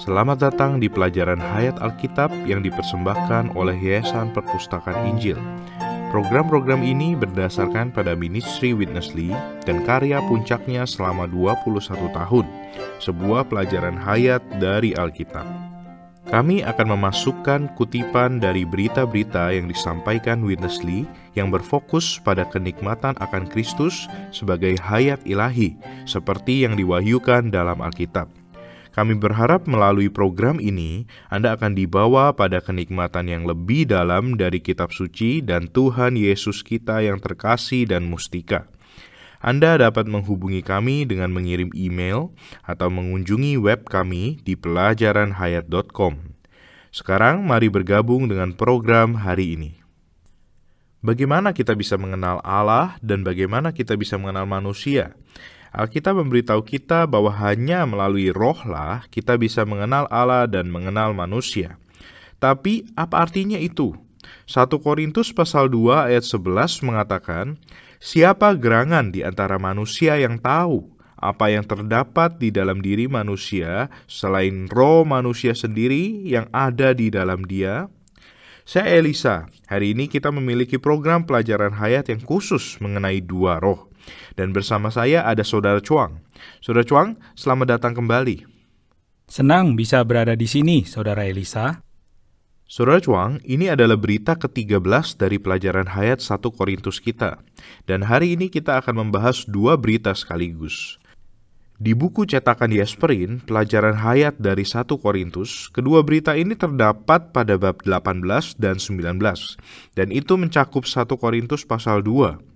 Selamat datang di pelajaran Hayat Alkitab yang dipersembahkan oleh Yayasan Perpustakaan Injil. Program-program ini berdasarkan pada ministry Witnessly dan karya puncaknya selama 21 tahun, sebuah pelajaran hayat dari Alkitab. Kami akan memasukkan kutipan dari berita-berita yang disampaikan Witnessly yang berfokus pada kenikmatan akan Kristus sebagai hayat ilahi, seperti yang diwahyukan dalam Alkitab. Kami berharap melalui program ini Anda akan dibawa pada kenikmatan yang lebih dalam dari kitab suci dan Tuhan Yesus kita yang terkasih dan mustika. Anda dapat menghubungi kami dengan mengirim email atau mengunjungi web kami di pelajaranhayat.com. Sekarang mari bergabung dengan program hari ini. Bagaimana kita bisa mengenal Allah dan bagaimana kita bisa mengenal manusia? Alkitab memberitahu kita bahwa hanya melalui rohlah kita bisa mengenal Allah dan mengenal manusia. Tapi apa artinya itu? 1 Korintus pasal 2 ayat 11 mengatakan, Siapa gerangan di antara manusia yang tahu apa yang terdapat di dalam diri manusia selain roh manusia sendiri yang ada di dalam dia? Saya Elisa. Hari ini kita memiliki program pelajaran hayat yang khusus mengenai dua roh. Dan bersama saya ada Saudara Chuang. Saudara Chuang, selamat datang kembali. Senang bisa berada di sini, Saudara Elisa. Saudara Chuang, ini adalah berita ke-13 dari pelajaran hayat 1 Korintus kita. Dan hari ini kita akan membahas dua berita sekaligus. Di buku cetakan Yasperin, pelajaran hayat dari 1 Korintus, kedua berita ini terdapat pada bab 18 dan 19, dan itu mencakup 1 Korintus pasal 2.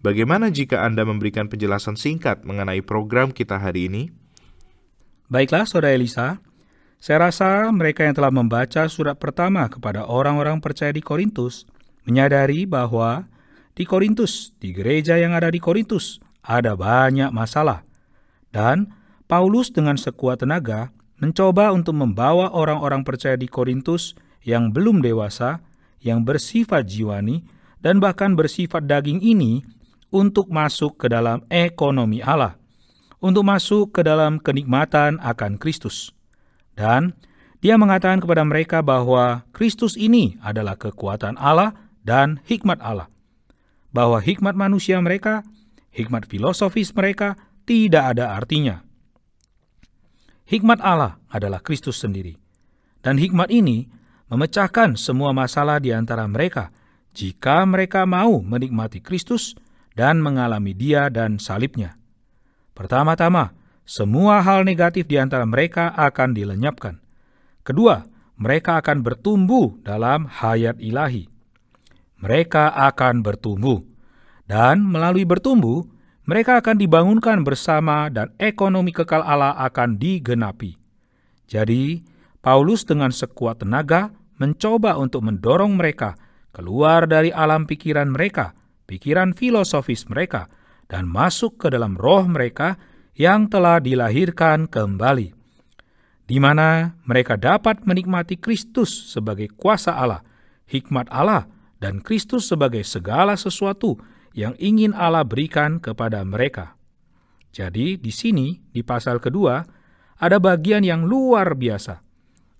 Bagaimana jika Anda memberikan penjelasan singkat mengenai program kita hari ini? Baiklah, Saudara Elisa. Saya rasa mereka yang telah membaca surat pertama kepada orang-orang percaya di Korintus menyadari bahwa di Korintus, di gereja yang ada di Korintus, ada banyak masalah. Dan Paulus dengan sekuat tenaga mencoba untuk membawa orang-orang percaya di Korintus yang belum dewasa, yang bersifat jiwani, dan bahkan bersifat daging ini untuk masuk ke dalam ekonomi Allah, untuk masuk ke dalam kenikmatan akan Kristus. Dan dia mengatakan kepada mereka bahwa Kristus ini adalah kekuatan Allah dan hikmat Allah. Bahwa hikmat manusia mereka, hikmat filosofis mereka tidak ada artinya. Hikmat Allah adalah Kristus sendiri. Dan hikmat ini memecahkan semua masalah di antara mereka jika mereka mau menikmati Kristus dan mengalami dia dan salibnya. Pertama-tama, semua hal negatif di antara mereka akan dilenyapkan. Kedua, mereka akan bertumbuh dalam hayat ilahi. Mereka akan bertumbuh, dan melalui bertumbuh, mereka akan dibangunkan bersama dan ekonomi kekal Allah akan digenapi. Jadi, Paulus dengan sekuat tenaga mencoba untuk mendorong mereka keluar dari alam pikiran mereka pikiran filosofis mereka dan masuk ke dalam roh mereka yang telah dilahirkan kembali, di mana mereka dapat menikmati Kristus sebagai kuasa Allah, hikmat Allah, dan Kristus sebagai segala sesuatu yang ingin Allah berikan kepada mereka. Jadi, di sini, di pasal kedua, ada bagian yang luar biasa.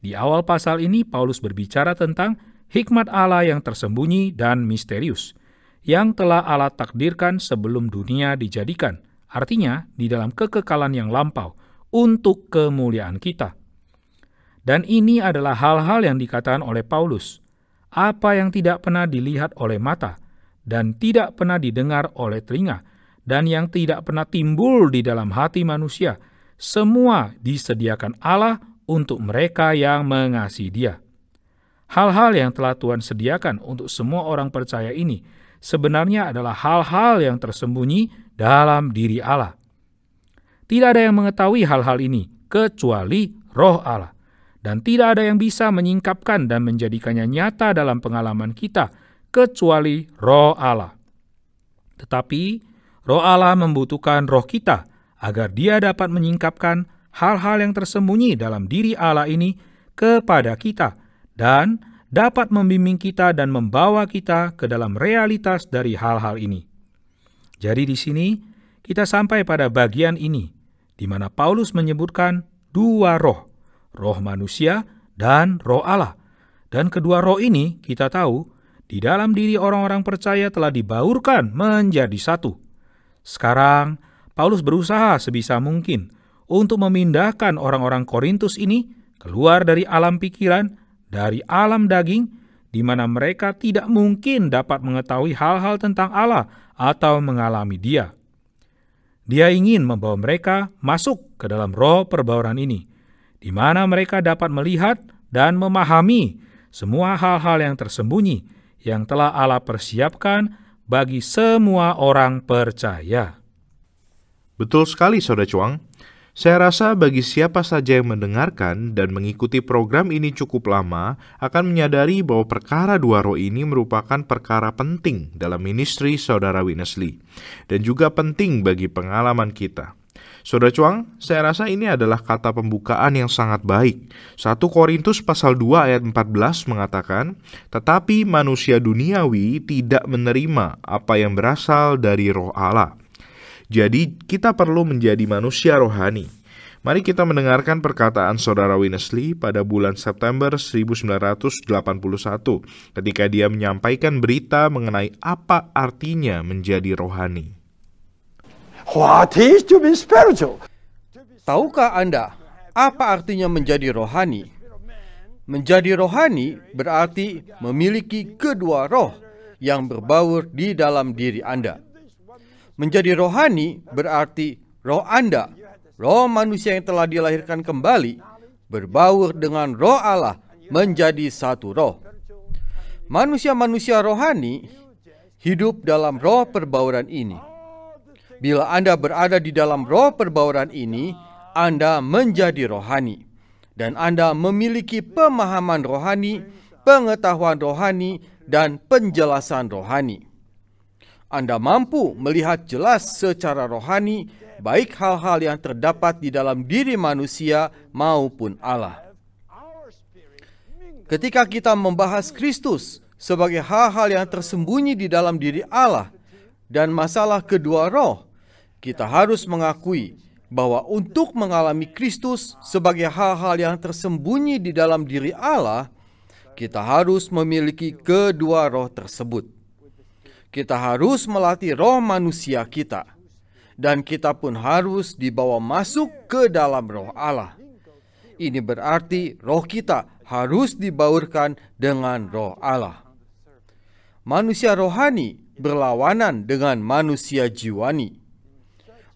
Di awal pasal ini, Paulus berbicara tentang hikmat Allah yang tersembunyi dan misterius yang telah Allah takdirkan sebelum dunia dijadikan, artinya di dalam kekekalan yang lampau, untuk kemuliaan kita. Dan ini adalah hal-hal yang dikatakan oleh Paulus, apa yang tidak pernah dilihat oleh mata, dan tidak pernah didengar oleh telinga, dan yang tidak pernah timbul di dalam hati manusia, semua disediakan Allah untuk mereka yang mengasihi Dia. Hal-hal yang telah Tuhan sediakan untuk semua orang percaya ini sebenarnya adalah hal-hal yang tersembunyi dalam diri Allah. Tidak ada yang mengetahui hal-hal ini kecuali Roh Allah, dan tidak ada yang bisa menyingkapkan dan menjadikannya nyata dalam pengalaman kita kecuali Roh Allah. Tetapi Roh Allah membutuhkan roh kita agar Dia dapat menyingkapkan hal-hal yang tersembunyi dalam diri Allah ini kepada kita dan dapat membimbing kita dan membawa kita ke dalam realitas dari hal-hal ini. Jadi di sini kita sampai pada bagian ini, di mana Paulus menyebutkan dua roh, roh manusia dan roh Allah. Dan kedua roh ini kita tahu di dalam diri orang-orang percaya telah dibaurkan menjadi satu. Sekarang Paulus berusaha sebisa mungkin untuk memindahkan orang-orang Korintus ini keluar dari alam pikiran, dari alam daging, di mana mereka tidak mungkin dapat mengetahui hal-hal tentang Allah atau mengalami Dia. Dia ingin membawa mereka masuk ke dalam roh perbauran ini, di mana mereka dapat melihat dan memahami semua hal-hal yang tersembunyi yang telah Allah persiapkan bagi semua orang percaya. Betul sekali, Saudara Cuang. Saya rasa bagi siapa saja yang mendengarkan dan mengikuti program ini cukup lama akan menyadari bahwa perkara dua roh ini merupakan perkara penting dalam ministry Saudara Winnesley dan juga penting bagi pengalaman kita. Saudara Cuang, saya rasa ini adalah kata pembukaan yang sangat baik. 1 Korintus pasal 2 ayat 14 mengatakan, "Tetapi manusia duniawi tidak menerima apa yang berasal dari roh Allah." Jadi, kita perlu menjadi manusia rohani. Mari kita mendengarkan perkataan saudara Winnesley pada bulan September 1981 ketika dia menyampaikan berita mengenai apa artinya menjadi rohani. What is to be spiritual? Tahukah Anda apa artinya menjadi rohani? Menjadi rohani berarti memiliki kedua roh yang berbaur di dalam diri Anda. Menjadi rohani berarti roh Anda, roh manusia yang telah dilahirkan kembali, berbaur dengan roh Allah menjadi satu roh. Manusia-manusia rohani hidup dalam roh perbauran ini. Bila Anda berada di dalam roh perbauran ini, Anda menjadi rohani. Dan Anda memiliki pemahaman rohani, pengetahuan rohani, dan penjelasan rohani. Anda mampu melihat jelas secara rohani baik hal-hal yang terdapat di dalam diri manusia maupun Allah. Ketika kita membahas Kristus sebagai hal-hal yang tersembunyi di dalam diri Allah dan masalah kedua roh, kita harus mengakui bahwa untuk mengalami Kristus sebagai hal-hal yang tersembunyi di dalam diri Allah, kita harus memiliki kedua roh tersebut. Kita harus melatih roh manusia kita, dan kita pun harus dibawa masuk ke dalam roh Allah. Ini berarti roh kita harus dibaurkan dengan roh Allah. Manusia rohani berlawanan dengan manusia jiwani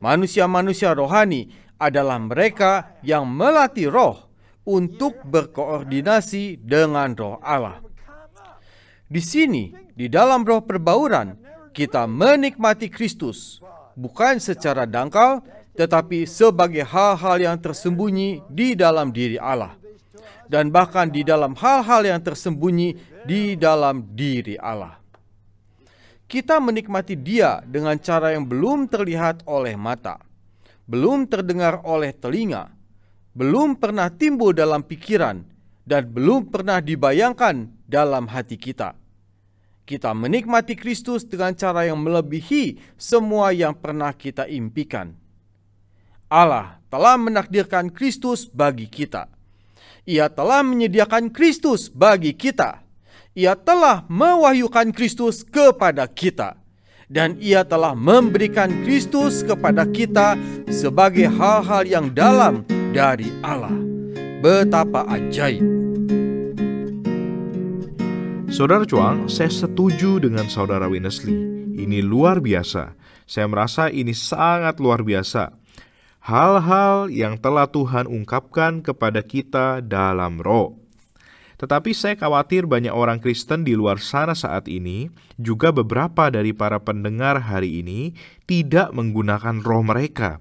Manusia-manusia rohani adalah mereka yang melatih roh untuk berkoordinasi dengan roh Allah. Di sini, di dalam roh perbauran, kita menikmati Kristus bukan secara dangkal, tetapi sebagai hal-hal yang tersembunyi di dalam diri Allah, dan bahkan di dalam hal-hal yang tersembunyi di dalam diri Allah kita menikmati Dia dengan cara yang belum terlihat oleh mata, belum terdengar oleh telinga, belum pernah timbul dalam pikiran, dan belum pernah dibayangkan dalam hati kita. Kita menikmati Kristus dengan cara yang melebihi semua yang pernah kita impikan. Allah telah menakdirkan Kristus bagi kita. Ia telah menyediakan Kristus bagi kita ia telah mewahyukan Kristus kepada kita dan ia telah memberikan Kristus kepada kita sebagai hal-hal yang dalam dari Allah. Betapa ajaib. Saudara Cuang, saya setuju dengan Saudara Winnesley. Ini luar biasa. Saya merasa ini sangat luar biasa. Hal-hal yang telah Tuhan ungkapkan kepada kita dalam roh. Tetapi saya khawatir banyak orang Kristen di luar sana saat ini, juga beberapa dari para pendengar hari ini, tidak menggunakan roh mereka.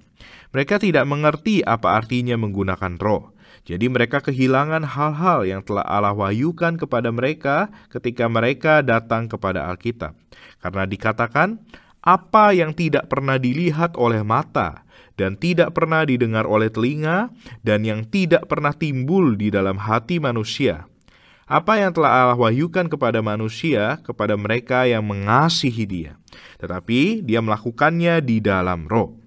Mereka tidak mengerti apa artinya menggunakan roh. Jadi mereka kehilangan hal-hal yang telah Allah wahyukan kepada mereka ketika mereka datang kepada Alkitab. Karena dikatakan, apa yang tidak pernah dilihat oleh mata, dan tidak pernah didengar oleh telinga, dan yang tidak pernah timbul di dalam hati manusia, apa yang telah Allah wahyukan kepada manusia, kepada mereka yang mengasihi Dia, tetapi Dia melakukannya di dalam roh.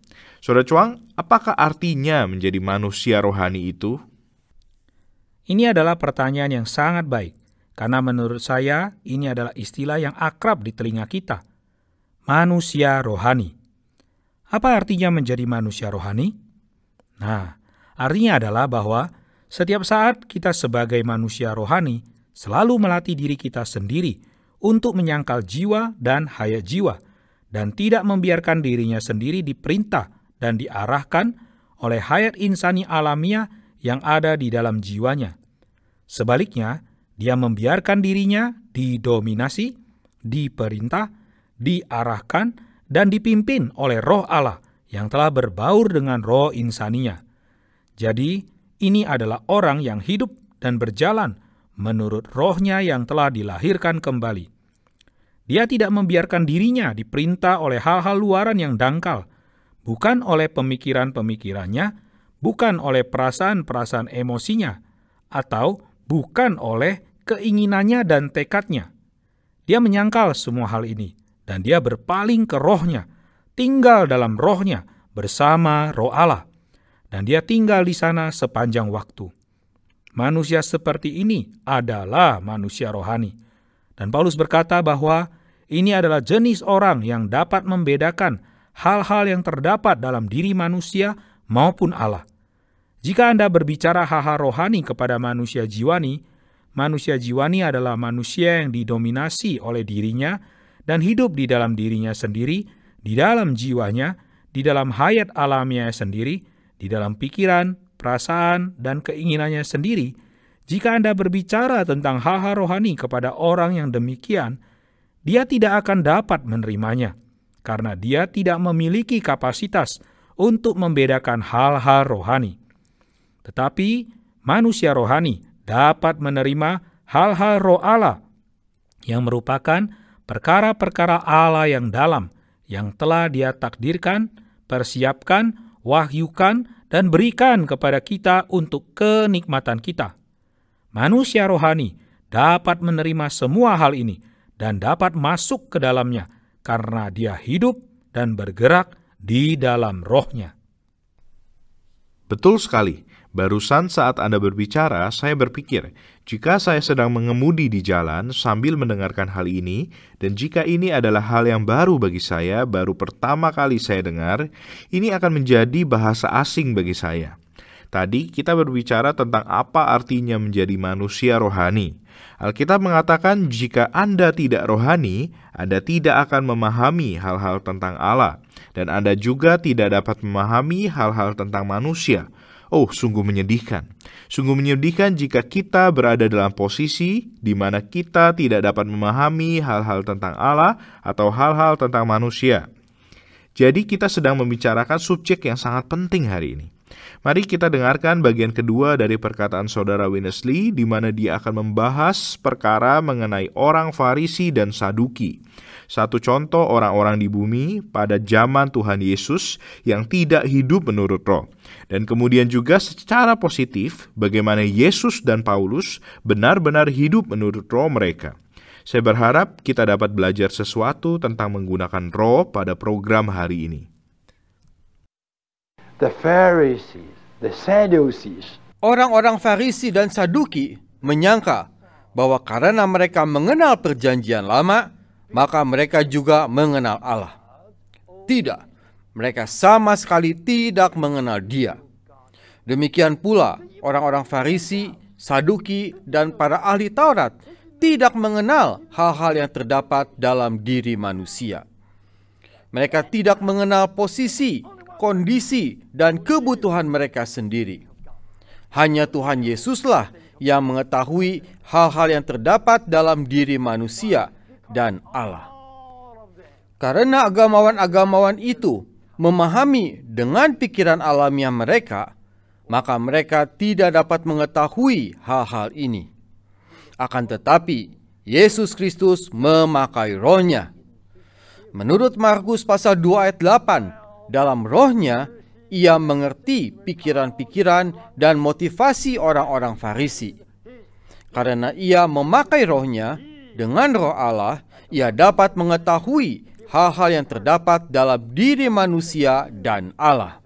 Saudara Cuang, apakah artinya menjadi manusia rohani itu? Ini adalah pertanyaan yang sangat baik, karena menurut saya ini adalah istilah yang akrab di telinga kita. Manusia rohani. Apa artinya menjadi manusia rohani? Nah, artinya adalah bahwa setiap saat kita sebagai manusia rohani selalu melatih diri kita sendiri untuk menyangkal jiwa dan hayat jiwa, dan tidak membiarkan dirinya sendiri diperintah dan diarahkan oleh hayat insani alamiah yang ada di dalam jiwanya. Sebaliknya, dia membiarkan dirinya didominasi, diperintah, diarahkan, dan dipimpin oleh roh Allah yang telah berbaur dengan roh insaninya. Jadi, ini adalah orang yang hidup dan berjalan menurut rohnya yang telah dilahirkan kembali. Dia tidak membiarkan dirinya diperintah oleh hal-hal luaran yang dangkal, bukan oleh pemikiran-pemikirannya, bukan oleh perasaan-perasaan emosinya, atau bukan oleh keinginannya dan tekadnya. Dia menyangkal semua hal ini dan dia berpaling ke rohnya, tinggal dalam rohnya bersama roh Allah, dan dia tinggal di sana sepanjang waktu. Manusia seperti ini adalah manusia rohani. Dan Paulus berkata bahwa ini adalah jenis orang yang dapat membedakan hal-hal yang terdapat dalam diri manusia maupun Allah. Jika Anda berbicara hal-hal rohani kepada manusia jiwani, manusia jiwani adalah manusia yang didominasi oleh dirinya dan hidup di dalam dirinya sendiri, di dalam jiwanya, di dalam hayat alamiah sendiri, di dalam pikiran, perasaan, dan keinginannya sendiri. Jika Anda berbicara tentang hal-hal rohani kepada orang yang demikian, dia tidak akan dapat menerimanya, karena dia tidak memiliki kapasitas untuk membedakan hal-hal rohani. Tetapi manusia rohani dapat menerima hal-hal roh Allah yang merupakan perkara-perkara Allah yang dalam yang telah Dia takdirkan, persiapkan, wahyukan, dan berikan kepada kita untuk kenikmatan kita. Manusia rohani dapat menerima semua hal ini dan dapat masuk ke dalamnya karena dia hidup dan bergerak di dalam rohnya. Betul sekali. Barusan saat Anda berbicara, saya berpikir, jika saya sedang mengemudi di jalan sambil mendengarkan hal ini, dan jika ini adalah hal yang baru bagi saya, baru pertama kali saya dengar, ini akan menjadi bahasa asing bagi saya. Tadi kita berbicara tentang apa artinya menjadi manusia rohani. Alkitab mengatakan, jika Anda tidak rohani, Anda tidak akan memahami hal-hal tentang Allah, dan Anda juga tidak dapat memahami hal-hal tentang manusia Oh, sungguh menyedihkan. Sungguh menyedihkan jika kita berada dalam posisi di mana kita tidak dapat memahami hal-hal tentang Allah atau hal-hal tentang manusia. Jadi kita sedang membicarakan subjek yang sangat penting hari ini. Mari kita dengarkan bagian kedua dari perkataan saudara Winnesley di mana dia akan membahas perkara mengenai orang Farisi dan Saduki. Satu contoh orang-orang di bumi pada zaman Tuhan Yesus yang tidak hidup menurut roh. Dan kemudian juga secara positif bagaimana Yesus dan Paulus benar-benar hidup menurut roh mereka. Saya berharap kita dapat belajar sesuatu tentang menggunakan roh pada program hari ini. The Pharisees, the Sadducees, Orang-orang Farisi dan Saduki menyangka bahwa karena mereka mengenal perjanjian lama, maka mereka juga mengenal Allah. Tidak, mereka sama sekali tidak mengenal Dia. Demikian pula orang-orang Farisi, Saduki, dan para ahli Taurat tidak mengenal hal-hal yang terdapat dalam diri manusia. Mereka tidak mengenal posisi, kondisi, dan kebutuhan mereka sendiri. Hanya Tuhan Yesuslah yang mengetahui hal-hal yang terdapat dalam diri manusia dan Allah. Karena agamawan-agamawan itu memahami dengan pikiran alamiah mereka, maka mereka tidak dapat mengetahui hal-hal ini. Akan tetapi, Yesus Kristus memakai rohnya. Menurut Markus pasal 2 ayat 8, dalam rohnya ia mengerti pikiran-pikiran dan motivasi orang-orang Farisi. Karena ia memakai rohnya, dengan roh Allah, ia dapat mengetahui hal-hal yang terdapat dalam diri manusia dan Allah.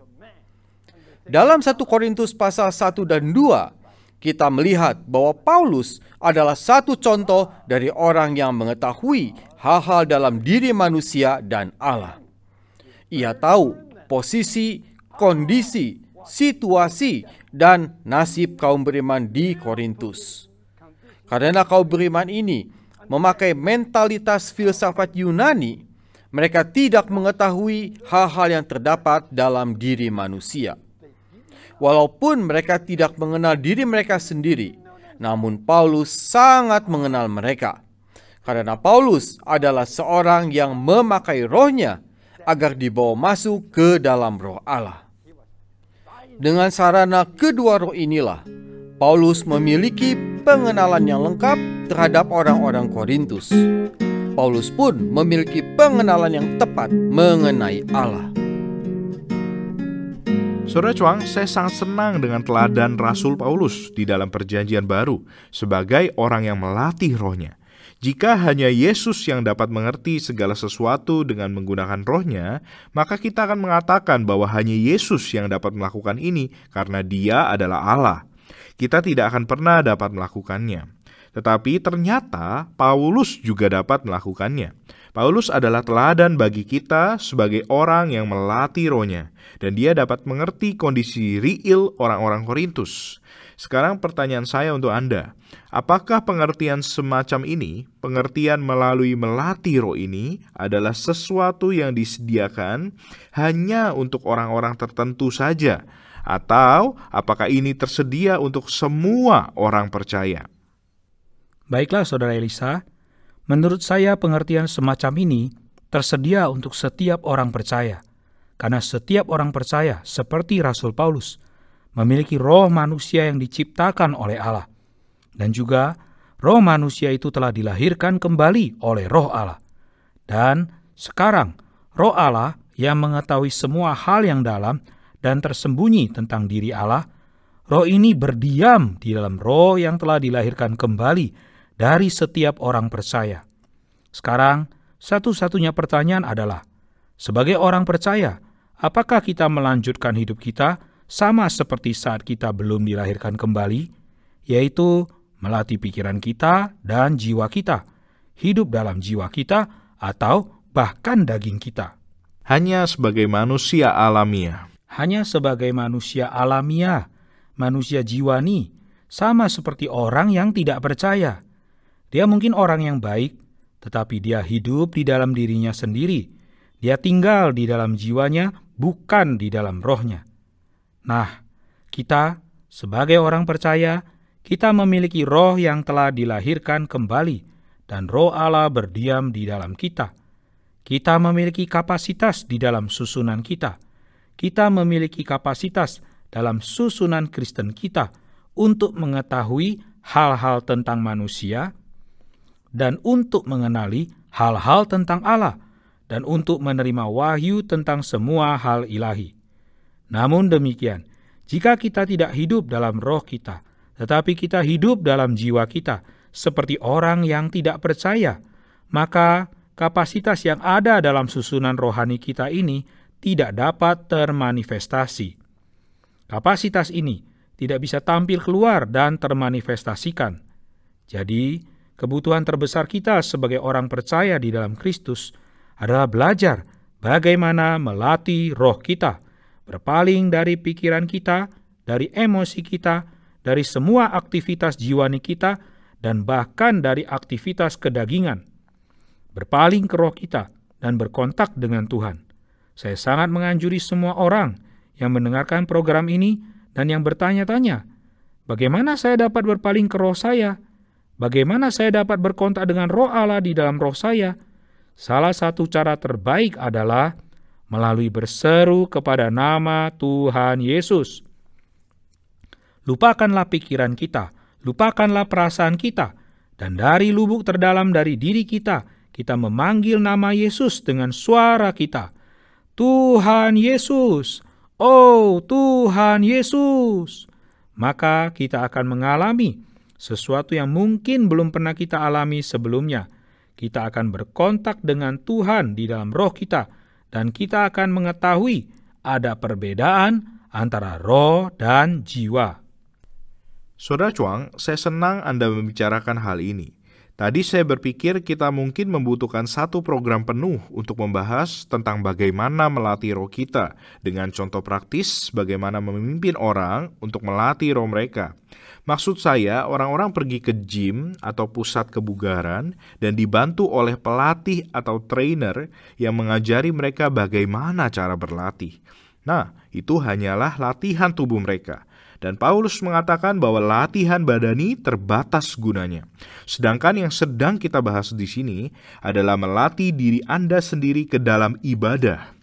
Dalam 1 Korintus pasal 1 dan 2, kita melihat bahwa Paulus adalah satu contoh dari orang yang mengetahui hal-hal dalam diri manusia dan Allah. Ia tahu posisi, kondisi, situasi, dan nasib kaum beriman di Korintus. Karena kaum beriman ini memakai mentalitas filsafat Yunani, mereka tidak mengetahui hal-hal yang terdapat dalam diri manusia. Walaupun mereka tidak mengenal diri mereka sendiri, namun Paulus sangat mengenal mereka. Karena Paulus adalah seorang yang memakai rohnya agar dibawa masuk ke dalam roh Allah. Dengan sarana kedua roh inilah, Paulus memiliki pengenalan yang lengkap terhadap orang-orang Korintus. Paulus pun memiliki pengenalan yang tepat mengenai Allah. Saudara Cuang, saya sangat senang dengan teladan Rasul Paulus di dalam perjanjian baru sebagai orang yang melatih rohnya. Jika hanya Yesus yang dapat mengerti segala sesuatu dengan menggunakan rohnya, maka kita akan mengatakan bahwa hanya Yesus yang dapat melakukan ini karena dia adalah Allah. Kita tidak akan pernah dapat melakukannya. Tetapi ternyata Paulus juga dapat melakukannya. Paulus adalah teladan bagi kita sebagai orang yang melatih rohnya, dan dia dapat mengerti kondisi real orang-orang Korintus. Sekarang pertanyaan saya untuk Anda, apakah pengertian semacam ini, pengertian melalui melatih roh ini, adalah sesuatu yang disediakan hanya untuk orang-orang tertentu saja, atau apakah ini tersedia untuk semua orang percaya? Baiklah, Saudara Elisa, Menurut saya pengertian semacam ini tersedia untuk setiap orang percaya, karena setiap orang percaya seperti Rasul Paulus memiliki roh manusia yang diciptakan oleh Allah. Dan juga roh manusia itu telah dilahirkan kembali oleh roh Allah. Dan sekarang roh Allah yang mengetahui semua hal yang dalam dan tersembunyi tentang diri Allah, roh ini berdiam di dalam roh yang telah dilahirkan kembali dari setiap orang percaya. Sekarang, satu-satunya pertanyaan adalah, sebagai orang percaya, apakah kita melanjutkan hidup kita sama seperti saat kita belum dilahirkan kembali, yaitu melatih pikiran kita dan jiwa kita, hidup dalam jiwa kita, atau bahkan daging kita. Hanya sebagai manusia alamiah. Hanya sebagai manusia alamiah, manusia jiwani, sama seperti orang yang tidak percaya. Dia mungkin orang yang baik, tetapi dia hidup di dalam dirinya sendiri. Dia tinggal di dalam jiwanya, bukan di dalam rohnya. Nah, kita sebagai orang percaya, kita memiliki roh yang telah dilahirkan kembali, dan roh Allah berdiam di dalam kita. Kita memiliki kapasitas di dalam susunan kita. Kita memiliki kapasitas dalam susunan Kristen kita untuk mengetahui hal-hal tentang manusia, dan untuk mengenali hal-hal tentang Allah dan untuk menerima wahyu tentang semua hal ilahi. Namun demikian, jika kita tidak hidup dalam roh kita, tetapi kita hidup dalam jiwa kita seperti orang yang tidak percaya, maka kapasitas yang ada dalam susunan rohani kita ini tidak dapat termanifestasi. Kapasitas ini tidak bisa tampil keluar dan termanifestasikan. Jadi, Kebutuhan terbesar kita sebagai orang percaya di dalam Kristus adalah belajar bagaimana melatih roh kita, berpaling dari pikiran kita, dari emosi kita, dari semua aktivitas jiwani kita, dan bahkan dari aktivitas kedagingan. Berpaling ke roh kita dan berkontak dengan Tuhan. Saya sangat menganjuri semua orang yang mendengarkan program ini dan yang bertanya-tanya, bagaimana saya dapat berpaling ke roh saya? Bagaimana saya dapat berkontak dengan roh Allah di dalam roh saya? Salah satu cara terbaik adalah melalui berseru kepada nama Tuhan Yesus. Lupakanlah pikiran kita, lupakanlah perasaan kita, dan dari lubuk terdalam dari diri kita, kita memanggil nama Yesus dengan suara kita. Tuhan Yesus, oh Tuhan Yesus. Maka kita akan mengalami sesuatu yang mungkin belum pernah kita alami sebelumnya. Kita akan berkontak dengan Tuhan di dalam roh kita, dan kita akan mengetahui ada perbedaan antara roh dan jiwa. Saudara Chuang, saya senang Anda membicarakan hal ini. Tadi saya berpikir kita mungkin membutuhkan satu program penuh untuk membahas tentang bagaimana melatih roh kita dengan contoh praktis bagaimana memimpin orang untuk melatih roh mereka. Maksud saya, orang-orang pergi ke gym atau pusat kebugaran dan dibantu oleh pelatih atau trainer yang mengajari mereka bagaimana cara berlatih. Nah, itu hanyalah latihan tubuh mereka. Dan Paulus mengatakan bahwa latihan badani terbatas gunanya. Sedangkan yang sedang kita bahas di sini adalah melatih diri Anda sendiri ke dalam ibadah.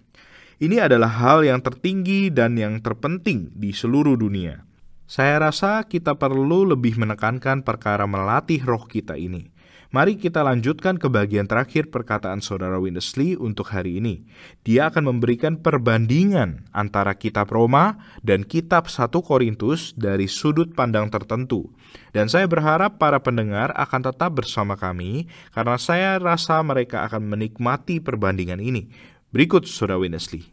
Ini adalah hal yang tertinggi dan yang terpenting di seluruh dunia. Saya rasa kita perlu lebih menekankan perkara melatih roh kita ini. Mari kita lanjutkan ke bagian terakhir perkataan saudara Winnesley untuk hari ini. Dia akan memberikan perbandingan antara kitab Roma dan kitab 1 Korintus dari sudut pandang tertentu. Dan saya berharap para pendengar akan tetap bersama kami karena saya rasa mereka akan menikmati perbandingan ini. Berikut saudara Winnesley.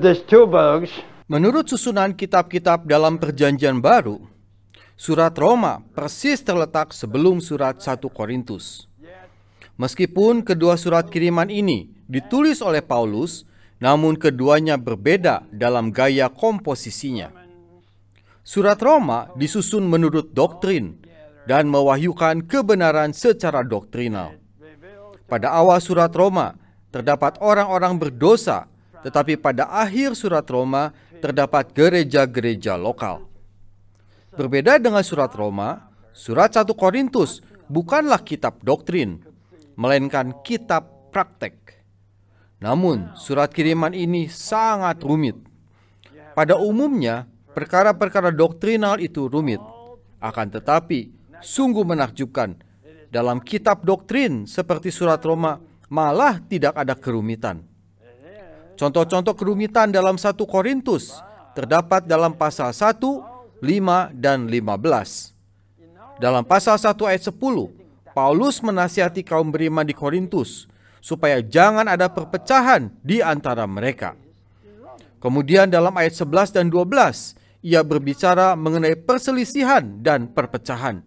There's two books. Menurut susunan kitab-kitab dalam Perjanjian Baru, Surat Roma persis terletak sebelum surat 1 Korintus. Meskipun kedua surat kiriman ini ditulis oleh Paulus, namun keduanya berbeda dalam gaya komposisinya. Surat Roma disusun menurut doktrin dan mewahyukan kebenaran secara doktrinal. Pada awal surat Roma terdapat orang-orang berdosa, tetapi pada akhir surat Roma terdapat gereja-gereja lokal. Berbeda dengan surat Roma, surat 1 Korintus bukanlah kitab doktrin, melainkan kitab praktek. Namun, surat kiriman ini sangat rumit. Pada umumnya, perkara-perkara doktrinal itu rumit. Akan tetapi, sungguh menakjubkan. Dalam kitab doktrin seperti surat Roma, malah tidak ada kerumitan. Contoh-contoh kerumitan dalam 1 Korintus terdapat dalam pasal 1, 5 dan 15. Dalam pasal 1 ayat 10, Paulus menasihati kaum beriman di Korintus supaya jangan ada perpecahan di antara mereka. Kemudian dalam ayat 11 dan 12, ia berbicara mengenai perselisihan dan perpecahan.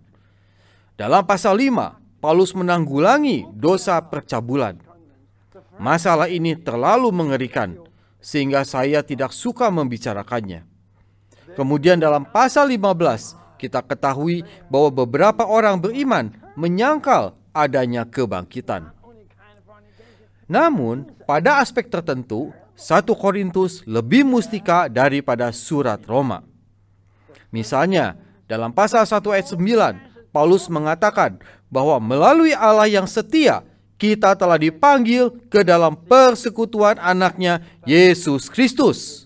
Dalam pasal 5, Paulus menanggulangi dosa percabulan. Masalah ini terlalu mengerikan sehingga saya tidak suka membicarakannya. Kemudian dalam pasal 15 kita ketahui bahwa beberapa orang beriman menyangkal adanya kebangkitan. Namun, pada aspek tertentu, 1 Korintus lebih mustika daripada surat Roma. Misalnya, dalam pasal 1 ayat 9, Paulus mengatakan bahwa melalui Allah yang setia, kita telah dipanggil ke dalam persekutuan anaknya Yesus Kristus.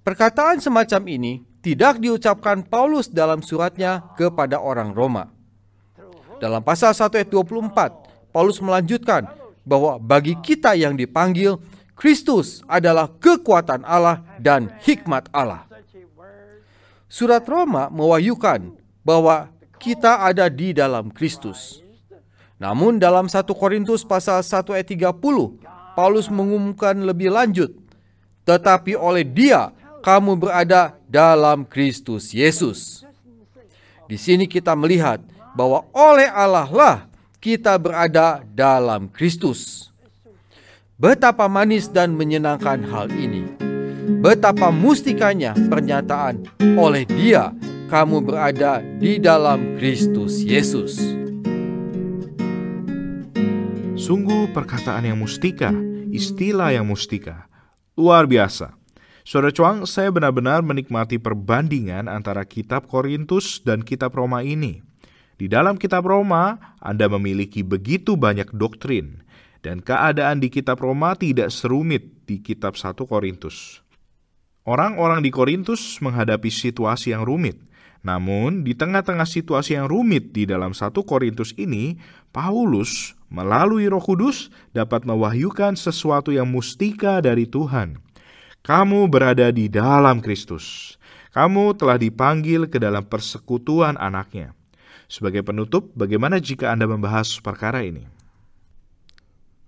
Perkataan semacam ini tidak diucapkan Paulus dalam suratnya kepada orang Roma. Dalam pasal 1 ayat 24, Paulus melanjutkan bahwa bagi kita yang dipanggil, Kristus adalah kekuatan Allah dan hikmat Allah. Surat Roma mewahyukan bahwa kita ada di dalam Kristus. Namun dalam 1 Korintus pasal 1 ayat 30, Paulus mengumumkan lebih lanjut, tetapi oleh dia kamu berada dalam Kristus Yesus. Di sini kita melihat bahwa oleh Allah lah kita berada dalam Kristus. Betapa manis dan menyenangkan hal ini. Betapa mustikanya pernyataan oleh Dia kamu berada di dalam Kristus Yesus. Sungguh perkataan yang mustika, istilah yang mustika. Luar biasa. Saudara Cuang, saya benar-benar menikmati perbandingan antara kitab Korintus dan kitab Roma ini. Di dalam kitab Roma, Anda memiliki begitu banyak doktrin, dan keadaan di kitab Roma tidak serumit di kitab 1 Korintus. Orang-orang di Korintus menghadapi situasi yang rumit, namun di tengah-tengah situasi yang rumit di dalam 1 Korintus ini, Paulus melalui Roh Kudus dapat mewahyukan sesuatu yang mustika dari Tuhan kamu berada di dalam Kristus. Kamu telah dipanggil ke dalam persekutuan anaknya. Sebagai penutup, bagaimana jika Anda membahas perkara ini?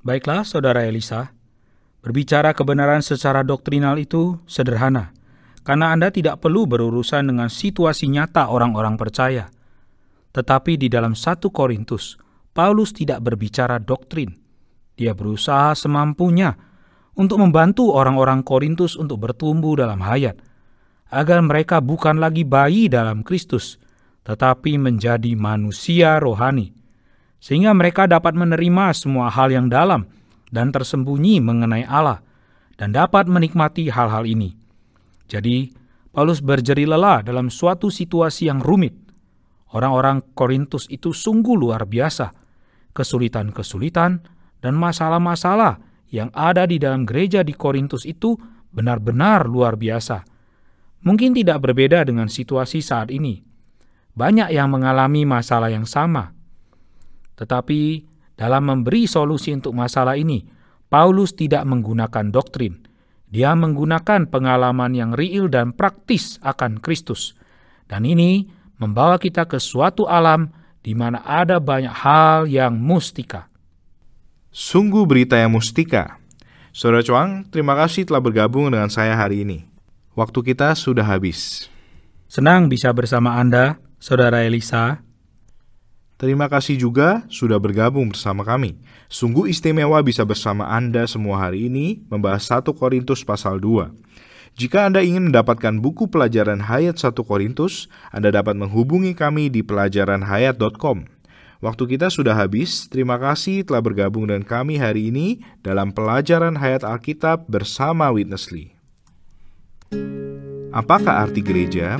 Baiklah, Saudara Elisa. Berbicara kebenaran secara doktrinal itu sederhana, karena Anda tidak perlu berurusan dengan situasi nyata orang-orang percaya. Tetapi di dalam satu Korintus, Paulus tidak berbicara doktrin. Dia berusaha semampunya untuk membantu orang-orang Korintus untuk bertumbuh dalam hayat, agar mereka bukan lagi bayi dalam Kristus, tetapi menjadi manusia rohani, sehingga mereka dapat menerima semua hal yang dalam dan tersembunyi mengenai Allah, dan dapat menikmati hal-hal ini. Jadi, Paulus berjeri lelah dalam suatu situasi yang rumit. Orang-orang Korintus itu sungguh luar biasa. Kesulitan-kesulitan dan masalah-masalah yang ada di dalam gereja di Korintus itu benar-benar luar biasa. Mungkin tidak berbeda dengan situasi saat ini. Banyak yang mengalami masalah yang sama. Tetapi dalam memberi solusi untuk masalah ini, Paulus tidak menggunakan doktrin, dia menggunakan pengalaman yang real dan praktis akan Kristus. Dan ini membawa kita ke suatu alam di mana ada banyak hal yang mustika. Sungguh berita yang mustika. Saudara Cuang, terima kasih telah bergabung dengan saya hari ini. Waktu kita sudah habis. Senang bisa bersama Anda, Saudara Elisa. Terima kasih juga sudah bergabung bersama kami. Sungguh istimewa bisa bersama Anda semua hari ini membahas 1 Korintus pasal 2. Jika Anda ingin mendapatkan buku pelajaran Hayat 1 Korintus, Anda dapat menghubungi kami di pelajaranhayat.com. Waktu kita sudah habis, terima kasih telah bergabung dengan kami hari ini dalam pelajaran Hayat Alkitab bersama Witness Lee. Apakah arti gereja?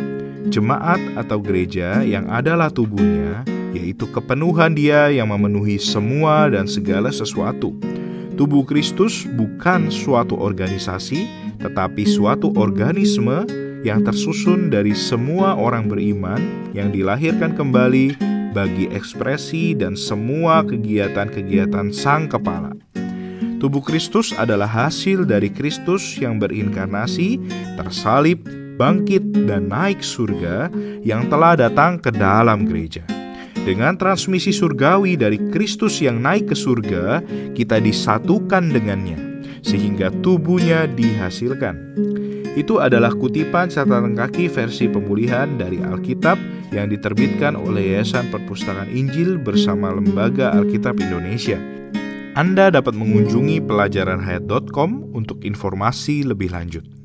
Jemaat atau gereja yang adalah tubuhnya yaitu kepenuhan Dia yang memenuhi semua dan segala sesuatu. Tubuh Kristus bukan suatu organisasi, tetapi suatu organisme yang tersusun dari semua orang beriman yang dilahirkan kembali bagi ekspresi dan semua kegiatan-kegiatan Sang Kepala. Tubuh Kristus adalah hasil dari Kristus yang berinkarnasi, tersalib, bangkit, dan naik surga yang telah datang ke dalam gereja. Dengan transmisi surgawi dari Kristus yang naik ke surga, kita disatukan dengannya, sehingga tubuhnya dihasilkan. Itu adalah kutipan catatan kaki versi pemulihan dari Alkitab yang diterbitkan oleh Yayasan Perpustakaan Injil bersama Lembaga Alkitab Indonesia. Anda dapat mengunjungi pelajaranhayat.com untuk informasi lebih lanjut.